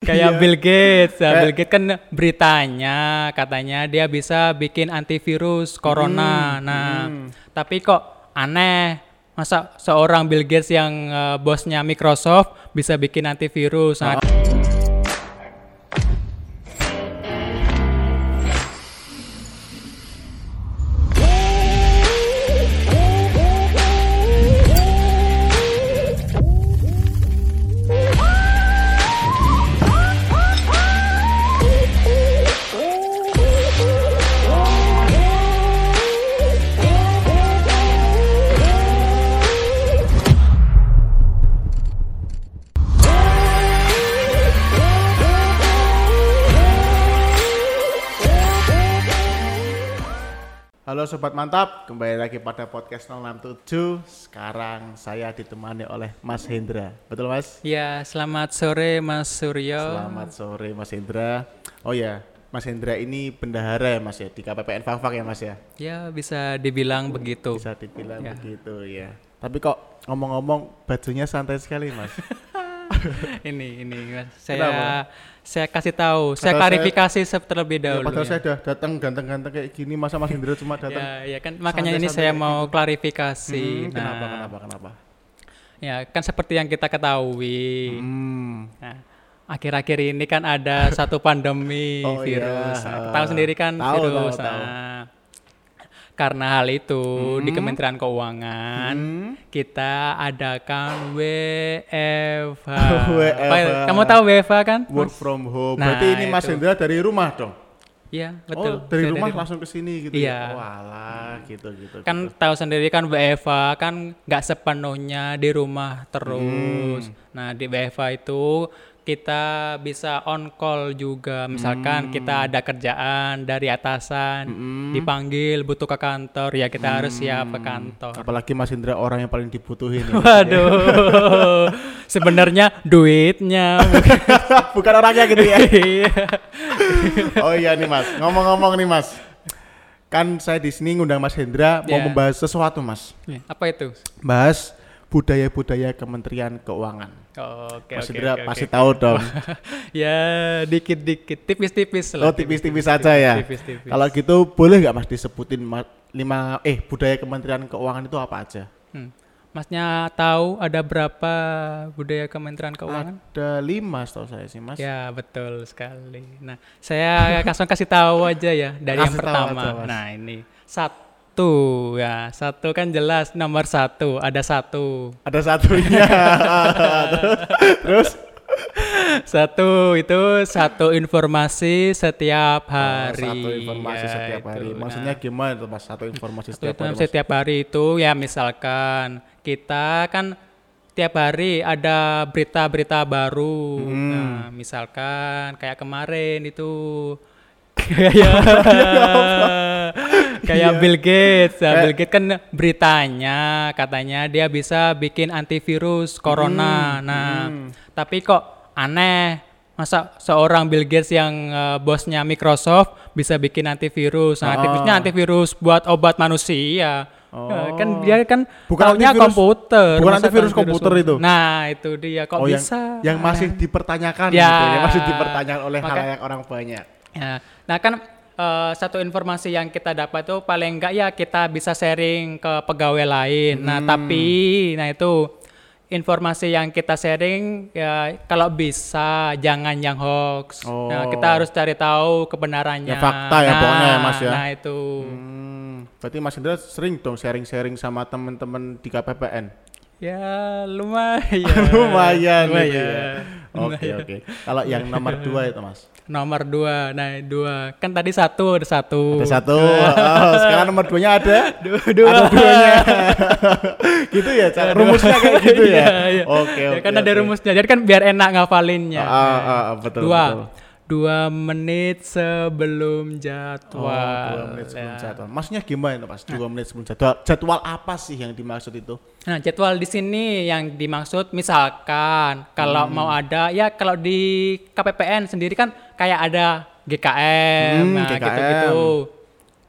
Kayak Iya. Bill Gates. Ya, Bill Gates kan beritanya katanya dia bisa bikin antivirus corona. Hmm, Nah, hmm. tapi kok aneh masa seorang Bill Gates yang eh, bosnya Microsoft bisa bikin antivirus. Nah, Halo sobat mantap, kembali lagi pada podcast 067. Sekarang saya ditemani oleh Mas Hendra. Betul Mas? ya selamat sore Mas Suryo. Selamat sore Mas Hendra. Oh ya, Mas Hendra ini bendahara ya Mas ya di KPPN Fafak ya Mas ya. Ya bisa dibilang begitu. Bisa dibilang Ya. begitu ya. Tapi kok ngomong-ngomong bajunya santai sekali Mas. ini ini Mas. Saya Kenapa? saya kasih tahu, saya Padahal saya- klarifikasi se- terlebih Ya, dahulu. padahal ya. saya udah datang ganteng-ganteng kayak gini, masa Mas Hendra cuma datang? Ya, ya kan makanya ini saya mau klarifikasi. Hmm, kenapa, Nah, kenapa, kenapa? Ya, kan seperti yang kita ketahui. Hmm. Nah, akhir-akhir ini kan ada satu pandemi Oh, virus. iya. Nah, tahu sendiri kan Tahu, virus. tahu, tahu. Karena hal itu di Hmm. Kementerian Keuangan Hmm. kita adakan WFH. WFH. Kamu tahu WFH kan? Work from home. Nah, Berarti ini Mas. Hendra dari rumah dong? Iya, betul. Oh, dari Saya rumah langsung ke sini gitu Iya. ya? Walah, gitu, gitu. kan gitu. tahu sendiri kan WFA kan nggak sepenuhnya di rumah terus. Hmm. Nah di WFA itu kita bisa on call juga. Misalkan kita ada kerjaan dari atasan, Hmm. dipanggil butuh ke kantor, ya kita harus siap ke Hmm. kantor. Apalagi Mas Hendra orang yang paling dibutuhin. ya. Waduh, sebenarnya duitnya. Bukan orangnya gitu ya. Iya. oh iya nih Mas, ngomong-ngomong nih Mas. Kan saya di sini ngundang Mas Hendra mau Ya. membahas sesuatu Mas. Apa itu? Bahas budaya-budaya Kementerian Keuangan. Oke, Mas Hendra oke, pasti oke. tahu dong. Ya dikit-dikit, tipis-tipis lah. Oh tipis-tipis saja ya. Tipis-tipis. Kalau gitu boleh nggak Mas disebutin ma- lima eh budaya Kementerian Keuangan itu apa aja? Hmm. Masnya tahu ada berapa budaya Kementerian Keuangan? Ada lima setahu saya sih Mas. Ya betul sekali. Nah saya langsung kasih tahu aja ya dari yang Kasih tahu pertama. aja, Mas. nah ini satu ya satu kan jelas nomor satu ada satu. Ada satunya. Terus Satu itu satu informasi setiap hari. Oh, satu informasi Ya, setiap hari. itu. Maksudnya Nah, gimana tuh Mas? Satu informasi satu setiap hari. Mas? setiap hari itu ya misalkan kita kan tiap hari ada berita-berita baru. Hmm. Nah, misalkan kayak kemarin itu kayak kayak Bill Gates. Ya, Iya. Bill Gates kan beritanya katanya dia bisa bikin antivirus corona. Hmm, Nah, hmm. tapi kok aneh masa seorang Bill Gates yang eh, bosnya Microsoft bisa bikin antivirus. Nah, Oh. antivirusnya antivirus buat obat manusia. Ya, kan Oh. dia kan Bukan taunya antivirus- komputer. bukan antivirus antivirus komputer itu? Nah, itu dia kok oh yang bisa. yang masih dipertanyakan Ya. gitu ya, masih dipertanyakan oleh Maka- halayak orang banyak. Ya, nah kan eh, satu informasi yang kita dapat itu paling enggak ya kita bisa sharing ke pegawai lain. Nah, Hmm. tapi nah itu informasi yang kita sharing ya kalau bisa jangan yang hoax. Nah, Oh. kita harus cari tahu kebenarannya. Ya, fakta ya nah, pokoknya ya, Mas, ya. Nah, itu. Hmm, berarti Mas Indra sering dong sharing-sharing sama teman-teman di KPPN. Ya, lumayan. Lumayan gitu Lumayan. ya. Oke Lumayan. oke. Kalau yang nomor dua itu Mas. Nomor dua, nah dua. Kan tadi satu, ada satu. Ada satu. Oh, sekarang nomor duanya ada. Dua, dua. Ada duanya. gitu ya, Cak? rumusnya kayak gitu ya. Iya, iya. Oke Ya oke. kan ada oke. rumusnya. Jadi kan biar enak ngafalinnya. Ah, ah, ah, betul dua. betul. Dua menit sebelum Oh, jadwal. dua menit sebelum Ya. jadwal. Maksudnya gimana itu, Mas? Dua menit sebelum jadwal. Jadwal apa sih yang dimaksud itu? Nah, jadwal di sini yang dimaksud misalkan kalau Hmm. mau ada ya kalau di KPPN sendiri kan kayak ada GKM, Hmm, nah GKM. gitu-gitu.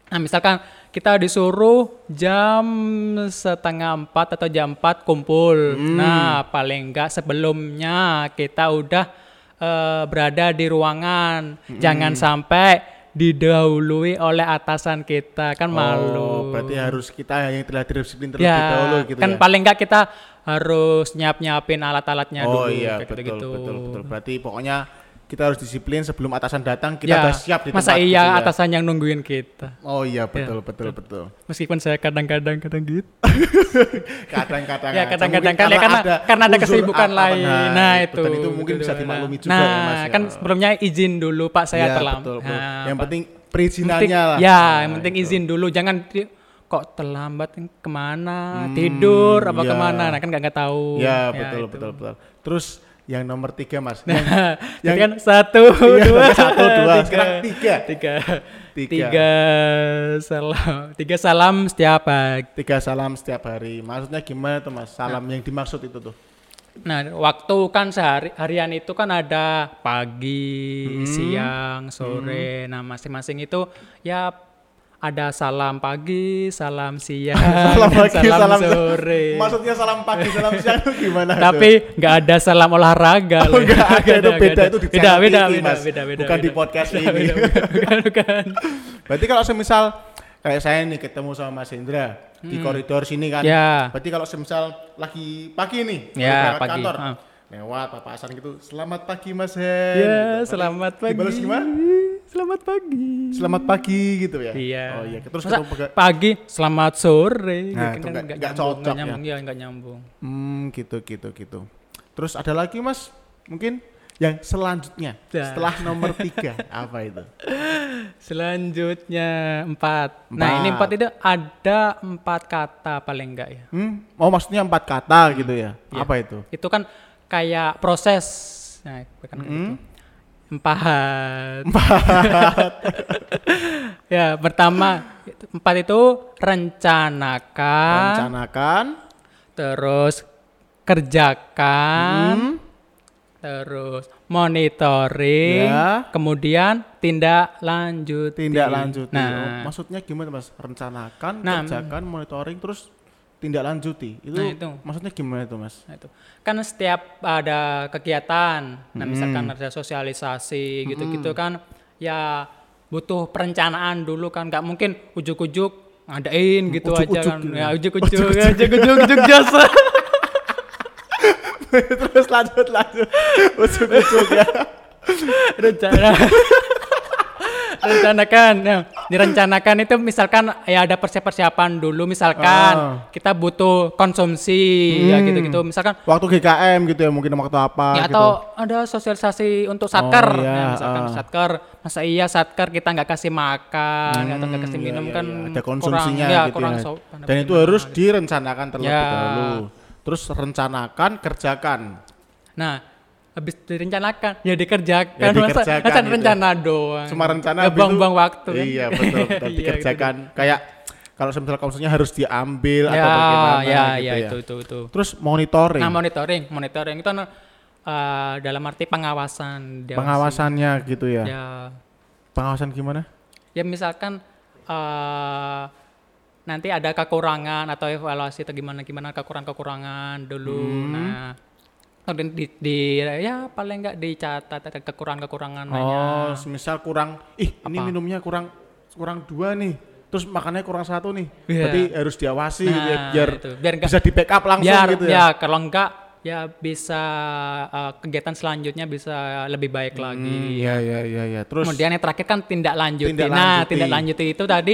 Nah, misalkan kita disuruh jam setengah empat atau jam empat kumpul. Hmm. Nah, paling enggak sebelumnya kita udah eh, berada di ruangan. Jangan sampai didahului oleh atasan kita kan Oh, malu. berarti harus kita yang telah disiplin terlebih ya, dahulu gitu kan ya. paling enggak kita harus nyiap-nyiapin alat-alatnya oh dulu iya kayak betul gitu-gitu. betul betul. Berarti pokoknya kita harus disiplin sebelum atasan datang kita Ya, udah siap di masa tempat iya gitu ya. atasan yang nungguin kita. Oh iya betul betul betul. Meskipun saya kadang-kadang kadang gitu. Kadang-kadang ya kadang-kadang kan ya karena karena ada kesibukan apa- lain. nah, Nah, itu. dan itu mungkin gitu. bisa dimaklumi juga nah, ya Mas. ya. kan sebelumnya izin dulu Pak saya Iya, terlambat. betul, betul. Nah, yang Pak. penting perizinannya lah. Ya, Nah, yang penting itu. izin dulu. Jangan kok terlambat ke mana? Tidur apa iya. ke mana? Nah kan nggak nggak tahu. Ya, betul itu. betul betul. Terus yang nomor tiga mas. Nah, Yang- jadi kan satu, Iya, dua, satu, dua. tiga, Sekarang tiga. tiga, Tiga. tiga salam, tiga salam setiap pagi. Tiga salam setiap hari. Maksudnya gimana tuh mas? Salam yang dimaksud itu tuh? Nah, waktu kan sehari harian itu kan ada pagi, Hmm. siang, sore. Nah, masing-masing itu ya ada salam pagi, salam siang, salam pagi, salam, salam sore. Maksudnya salam pagi, salam siang itu gimana? Tapi nggak ada salam olahraga. Oh, enggak ada, Nggak itu nggak beda ada. itu di beda, beda, TV, beda, Mas. beda, beda, Bukan di beda. podcast Beda, ini. beda, bukan, bukan. Berarti kalau semisal kayak saya nih ketemu sama Mas Hendra di koridor sini kan. Hmm. Ya. Berarti kalau semisal lagi pagi nih, Ya, pagi. kantor. Ah. Lewat papasan gitu. Selamat pagi Mas Hen. Ya, Gitu. selamat pagi. Dibalas gimana? Selamat pagi. Selamat pagi gitu ya. Iya. Oh iya. Terus Masa ketemu pagi, selamat sore. Nah, Kan itu nggak- nggak nyambung, cocok ya. nyambung, ya, nggak nyambung. Hmm, gitu gitu gitu. Terus ada lagi Mas? Mungkin yang selanjutnya Ya. setelah nomor tiga apa itu? Selanjutnya empat. Nah ini Empat. itu ada empat kata paling enggak ya. Hmm, oh maksudnya empat kata gitu ya? Iya. Apa itu? Itu kan kayak proses. Nah, kan Hmm. gitu. Empat. ya pertama empat itu rencanakan, Rencanakan, terus kerjakan, hmm, terus monitoring, Ya. kemudian tindak lanjut. tindak lanjuti. Nah, Oh, maksudnya gimana Mas? Rencanakan, Nah, kerjakan, monitoring, terus tindak lanjuti. Itu, Nah, itu. maksudnya gimana itu Mas? Nah, itu. Kan setiap ada kegiatan, nah Hmm. misalkan ada sosialisasi gitu-gitu kan ya butuh perencanaan dulu kan nggak mungkin ujuk-ujuk ngadain gitu aja Ujuk-ujuk kan. gitu Ya ya. ujuk-ujuk, ujuk-ujuk, ujuk jasa. terus lanjut lanjut. Ujuk-ujuk ya. Rencana. rencanakan ya, direncanakan itu misalkan ya ada persiapan dulu misalkan Ah. kita butuh konsumsi ya Hmm. gitu-gitu misalkan Waktu GKM gitu ya mungkin waktu apa ya gitu. atau ada sosialisasi untuk satker Oh, iya, ya, misalkan ah. satker masa iya satker kita nggak kasih makan atau nggak kasih Hmm, minum iya, kan iya. ada kurang- konsumsinya ya, gitu kurang ya. sopan Dan itu harus gitu. direncanakan terlebih Ya. dahulu. Terus rencanakan, kerjakan. nah habis direncanakan ya dikerjakan Ya, masa, dikerjakan masa gitu. rencana doang Cuma rencana ya, habis itu- buang-buang waktu kan Iya betul, betul. Iya, dikerjakan. Kayak kalau semisal konsumsinya harus diambil gitu. atau ya bagaimana ya gitu ya ya. itu itu itu Terus monitoring. nah monitoring monitoring itu eh, dalam arti pengawasan diawasi. pengawasannya gitu ya. ya Pengawasan gimana? ya misalkan eh nanti ada kekurangan atau evaluasi atau gimana gimana kekurangan kekurangan dulu Hmm. nah kemudian di, di ya paling enggak dicatat ada kekurangan kekurangan Oh, semisal kurang, ih ini Apa? minumnya kurang kurang dua nih. Terus makannya kurang satu nih. Iya. Berarti harus diawasi gitu ya, Nah, biar, itu. Biar bisa di backup langsung biar gitu ya. ya kalau enggak ya bisa eh, kegiatan selanjutnya bisa lebih baik Hmm, lagi Iya iya iya iya. Terus kemudian yang terakhir kan tindak lanjuti Tindak nah lanjuti. tindak lanjuti itu tadi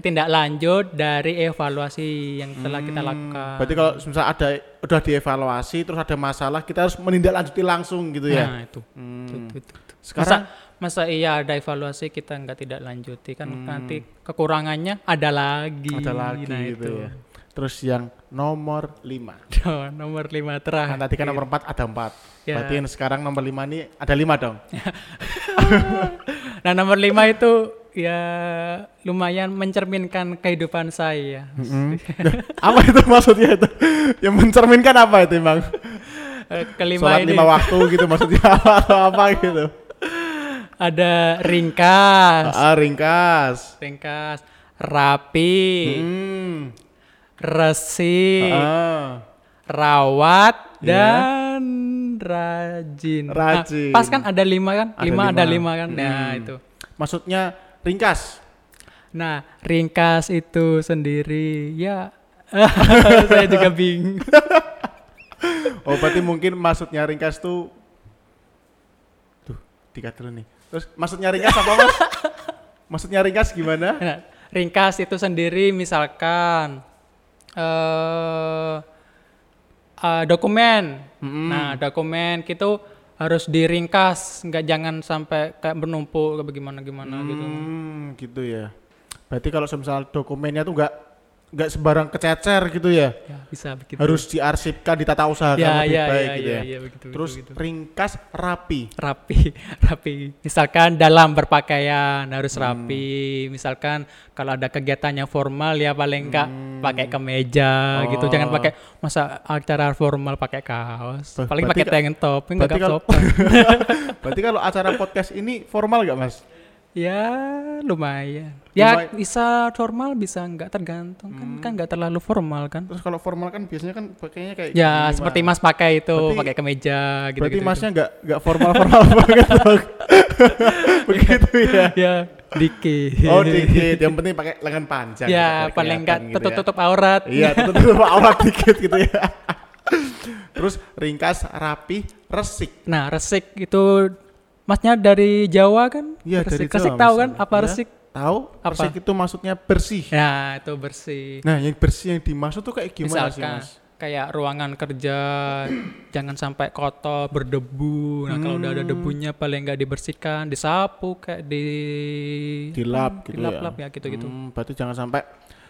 tindak lanjut dari evaluasi yang telah kita lakukan Hmm, berarti kalau misal ada udah dievaluasi terus ada masalah kita harus menindaklanjuti langsung gitu ya. Nah, itu. Hmm. Itu, itu, itu. Sekarang masa, masa iya ada evaluasi kita nggak tidak lanjuti kan Hmm. nanti kekurangannya ada lagi. ada lagi nah, gitu itu. ya. Terus yang nomor 5. Oh, nomor lima Kan terakhir. tadi kan nomor 4 ada 4. Ya. Berarti yang sekarang nomor 5 nih ada 5 dong. Nah nomor lima itu ya lumayan mencerminkan kehidupan saya. Mm-mm. apa itu maksudnya itu? Yang mencerminkan apa itu, Bang? Eh, Kelima Sholat ini lima waktu gitu maksudnya apa atau apa gitu. ada ringkas, Ah, ringkas. ringkas, rapi, Hmm. resik, Ah. rawat Iya. dan rajin. Nah, Rajin. pas kan ada lima kan? Ada lima, ada lima. lima kan? Nah Hmm. itu. Maksudnya ringkas. Nah ringkas itu sendiri ya. saya juga bingung. Oh, berarti mungkin maksudnya ringkas tuh Tuh, dikat dulu nih. Terus maksudnya ringkas apa, Mas? maksudnya ringkas gimana? Nah, ringkas itu sendiri misalkan eh eh, dokumen. Mm-mm. Nah, dokumen itu harus diringkas, nggak jangan sampai kayak menumpuk bagaimana gimana gitu. Hmm, gitu ya. Berarti kalau misal dokumennya tuh nggak nggak sembarang kececer gitu ya. Ya, bisa begitu. Harus diarsipkan, ditata usahakan ya, lebih ya, baik ya, gitu ya, ya. ya, begitu, Terus begitu, ringkas rapi. rapi, rapi. Misalkan dalam berpakaian harus Hmm. rapi. Misalkan kalau ada kegiatan yang formal ya paling enggak Hmm. pakai kemeja gitu. Jangan Oh. pakai masa acara formal pakai kaos. Ber- paling pakai ka- tank top, enggak berarti kalau- sopan. Berarti kalau acara podcast ini formal nggak mas? Ya, lumayan. Ya Lumay- bisa formal bisa enggak tergantung kan kan enggak terlalu formal kan. Terus kalau formal kan biasanya kan pakainya kayak Ya, gini, seperti Mas. Pakai itu, Berarti- pakai kemeja gitu Berarti gitu. masnya nggak nggak formal formal banget dong. Begitu ya. ya, dikit. Oh dikit, yang penting pakai lengan panjang. gitu, ya, biar paling enggak kelihatan gitu ya. tutup-tutup aurat. Iya, tutup aurat dikit gitu ya. Terus ringkas, rapi, resik. Nah, resik itu masnya dari Jawa kan? Iya, resik. dari Jawa, Resik tahu Mas. kan apa Iya. resik? Tahu? Apa? Resik itu maksudnya bersih. Ya, itu bersih. Nah, yang bersih yang dimaksud tuh kayak gimana sih, Misalkan Mas? kayak ruangan kerja jangan sampai kotor, berdebu. Nah, kalau udah ada Hmm. debunya paling nggak dibersihkan, disapu kayak di Dilap gitu dilap-lap ya. ya gitu-gitu. Hmm, berarti jangan sampai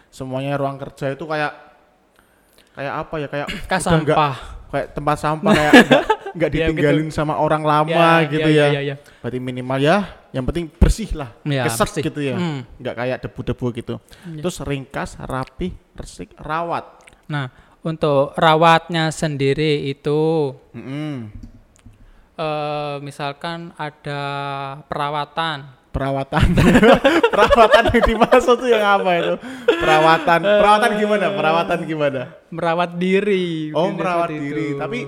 semuanya ruang kerja itu kayak kayak apa ya? Kayak nggak- sampah. kayak tempat sampah kayak nggak Ya, ditinggalin sama orang lama gitu ya. ya, ya. Berarti minimal ya, yang penting bersih lah, Ya, keset bersih. gitu ya, Hmm. nggak kayak debu-debu gitu. Ya. Terus ringkas, rapi, resik, rawat. Nah, untuk rawatnya sendiri itu Mm-mm. eh, misalkan ada perawatan Perawatan, perawatan yang dimaksud tuh yang apa itu? Perawatan, perawatan gimana? Perawatan gimana? merawat diri. Oh merawat diri, itu. tapi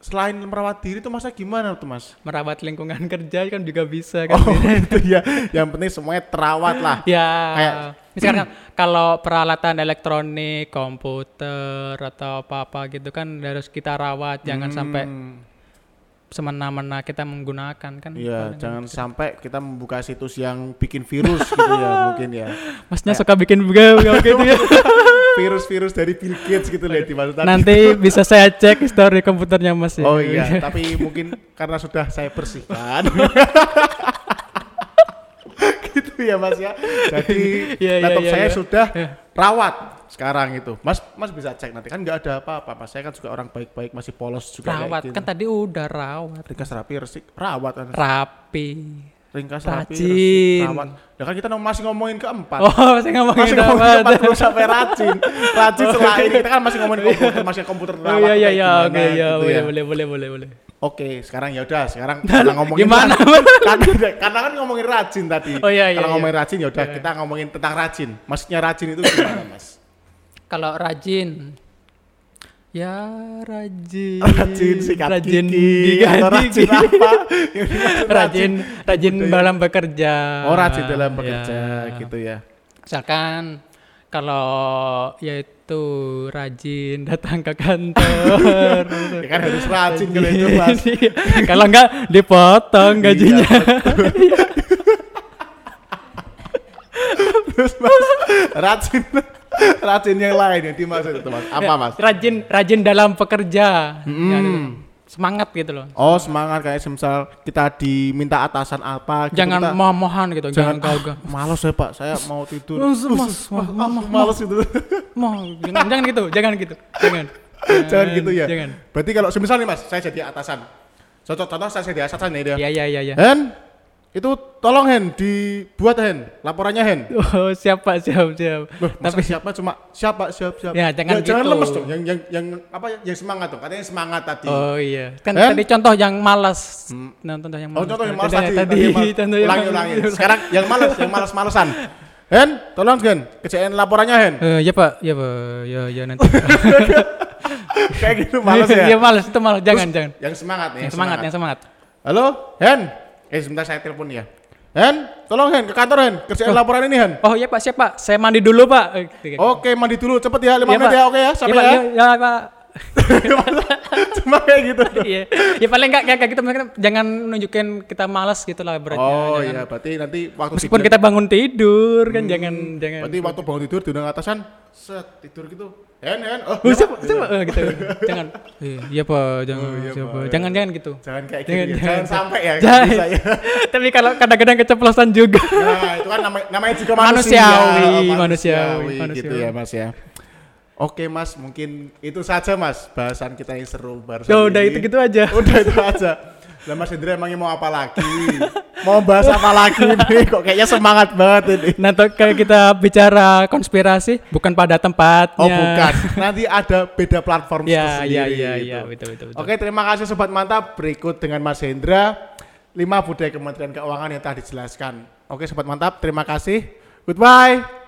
selain merawat diri itu masa gimana tuh mas? merawat lingkungan kerja kan juga bisa kan. Oh itu ya, yang penting semuanya terawat lah. ya. Kayak- misalkan kalau peralatan elektronik, komputer atau apa-apa gitu kan harus kita rawat, jangan sampai Hmm. semena-mena kita menggunakan kan. Iya, jangan sampai kita membuka situs yang bikin virus gitu ya mungkin ya. Masnya suka bikin buga gitu ya. Virus-virus dari Bill Gates gitu loh dimaksud tadi. Nanti bisa saya cek histori komputernya Mas ya. Oh iya, tapi mungkin karena sudah saya bersihkan. gitu ya Mas ya. Jadi Iya, iya, laptop iya, saya iya. sudah rawat sekarang itu. Mas Mas bisa cek nanti kan nggak ada apa-apa. Mas saya kan juga orang baik-baik masih polos juga kayak rawat gini. kan tadi udah rawat. ringkas rapi resik rawat kan. Rapi. Ringkas rapi Rajin. resik rawat. Ya kan kita masih ngomongin keempat. Oh, saya ngomongin masih ngomongin keempat belum sampai rajin. Rajin setelah ini kita kan masih ngomongin komputer, masih komputer Oh rawat. iya iya iya gimana oke iya gitu boleh ya. boleh boleh boleh boleh. Oke, sekarang ya udah, sekarang karena ngomongin Gimana? karena, karena kan ngomongin rajin tadi. Oh, iya, iya, Kalau iya. ngomongin rajin ya udah kita ngomongin tentang rajin. Maksudnya rajin itu gimana, Mas? Kalau rajin ya rajin Rajin sikat rajin gigi, atau rajin gigi. apa? Dimaksud rajin rajin budaya. dalam bekerja Oh, rajin dalam bekerja Ya. gitu ya. misalkan kalau yaitu rajin datang ke kantor Ya kan harus rajin kalau itu, Mas. Iya. kalau enggak dipotong gajinya Iya, Terus Mas, rajin rajin yang lain yang dimaksud itu, Mas. Apa, Mas? rajin rajin dalam pekerja. Hmm. Ya, semangat gitu loh. Oh, semangat. Kayak misal kita diminta atasan apa gitu, jangan kita- mohon gitu jangan jangan kau ah, males ya pak. Saya mau tidur. Mas, mas, Us, mas, ah, mas, males itu mau jangan jangan gitu jangan gitu jangan. Jangan gitu ya. jangan. Berarti kalau semisal nih mas saya jadi atasan. Contoh contoh saya jadi atasan nih dia. Ya ya ya ya Hen itu tolong Hen dibuat Hen laporannya Hen. Oh siapa siap siap. Loh, masa siapa? Cuma siapa? Siap siap. Ya, jangan jangan gitu. lemes dong. Yang yang yang apa ya yang semangat dong. Katanya semangat tadi. Oh iya. Kan Hen? tadi contoh yang malas. Nah, contoh yang oh malas. contoh yang malas Tadi- tadi tadi contoh yang ulangi malas. ulangi sekarang yang malas yang malas malesan Hen tolong Hen kerjain laporannya Hen. Eh, ya pak. Ya pak. Ya ya nanti. Kayak gitu males ya. Iya males itu malas. Jangan jangan. Yang semangat nih, Yang semangat, yang semangat. Halo, Hen. Eh sebentar saya telepon ya. Hen, tolong Hen ke kantor Hen, kerjain laporan ini Hen. Oh iya Pak, siap Pak. Saya mandi dulu Pak. Eh. Oke, mandi dulu, cepet ya, lima Iya, menit Pak. ya, oke ya, sampai Iya, Pak. ya. Iya, iya, Pak. Cuma kayak gitu. Iya. Ya paling enggak kayak gitu jangan nunjukin kita malas gitu lah beratnya. Oh Jangan- iya, berarti nanti waktu Meskipun tidur- kita bangun tidur kan jangan jangan. Berarti waktu bangun tidur diundang atasan, set tidur gitu. Hen, Hen. Oh, iya, siapa, siapa? Eh, gitu. jangan. Eh, iya Pak, jangan. Oh, iya, siapa. Jangan jangan gitu. Jangan kayak gitu Jangan, ya. jangan, Jangan sampai ya Jangan. bisa ya. Tapi kalau kadang-kadang keceplosan juga. Nah, itu kan namanya, namanya juga manusia. Manusiawi, Oh, manusiawi, gitu manusiawi. ya, Mas ya. Oke, Mas, mungkin itu saja, Mas. Bahasan kita yang seru barusan Ya udah ini. itu gitu aja. Udah itu aja. Lah Mas Hendra emangnya mau apa lagi? mau bahas apa lagi nih? Kok kayaknya semangat banget ini. Tuh kayak kita bicara konspirasi bukan pada tempatnya. Oh, bukan. Nanti ada beda platform Ya, tersendiri ya, ya, gitu. ya, betul, betul, betul. Oke, terima kasih sobat mantap. Berikut dengan Mas Hendra, lima budaya Kementerian Keuangan yang telah dijelaskan. Oke, sobat mantap, terima kasih. Goodbye.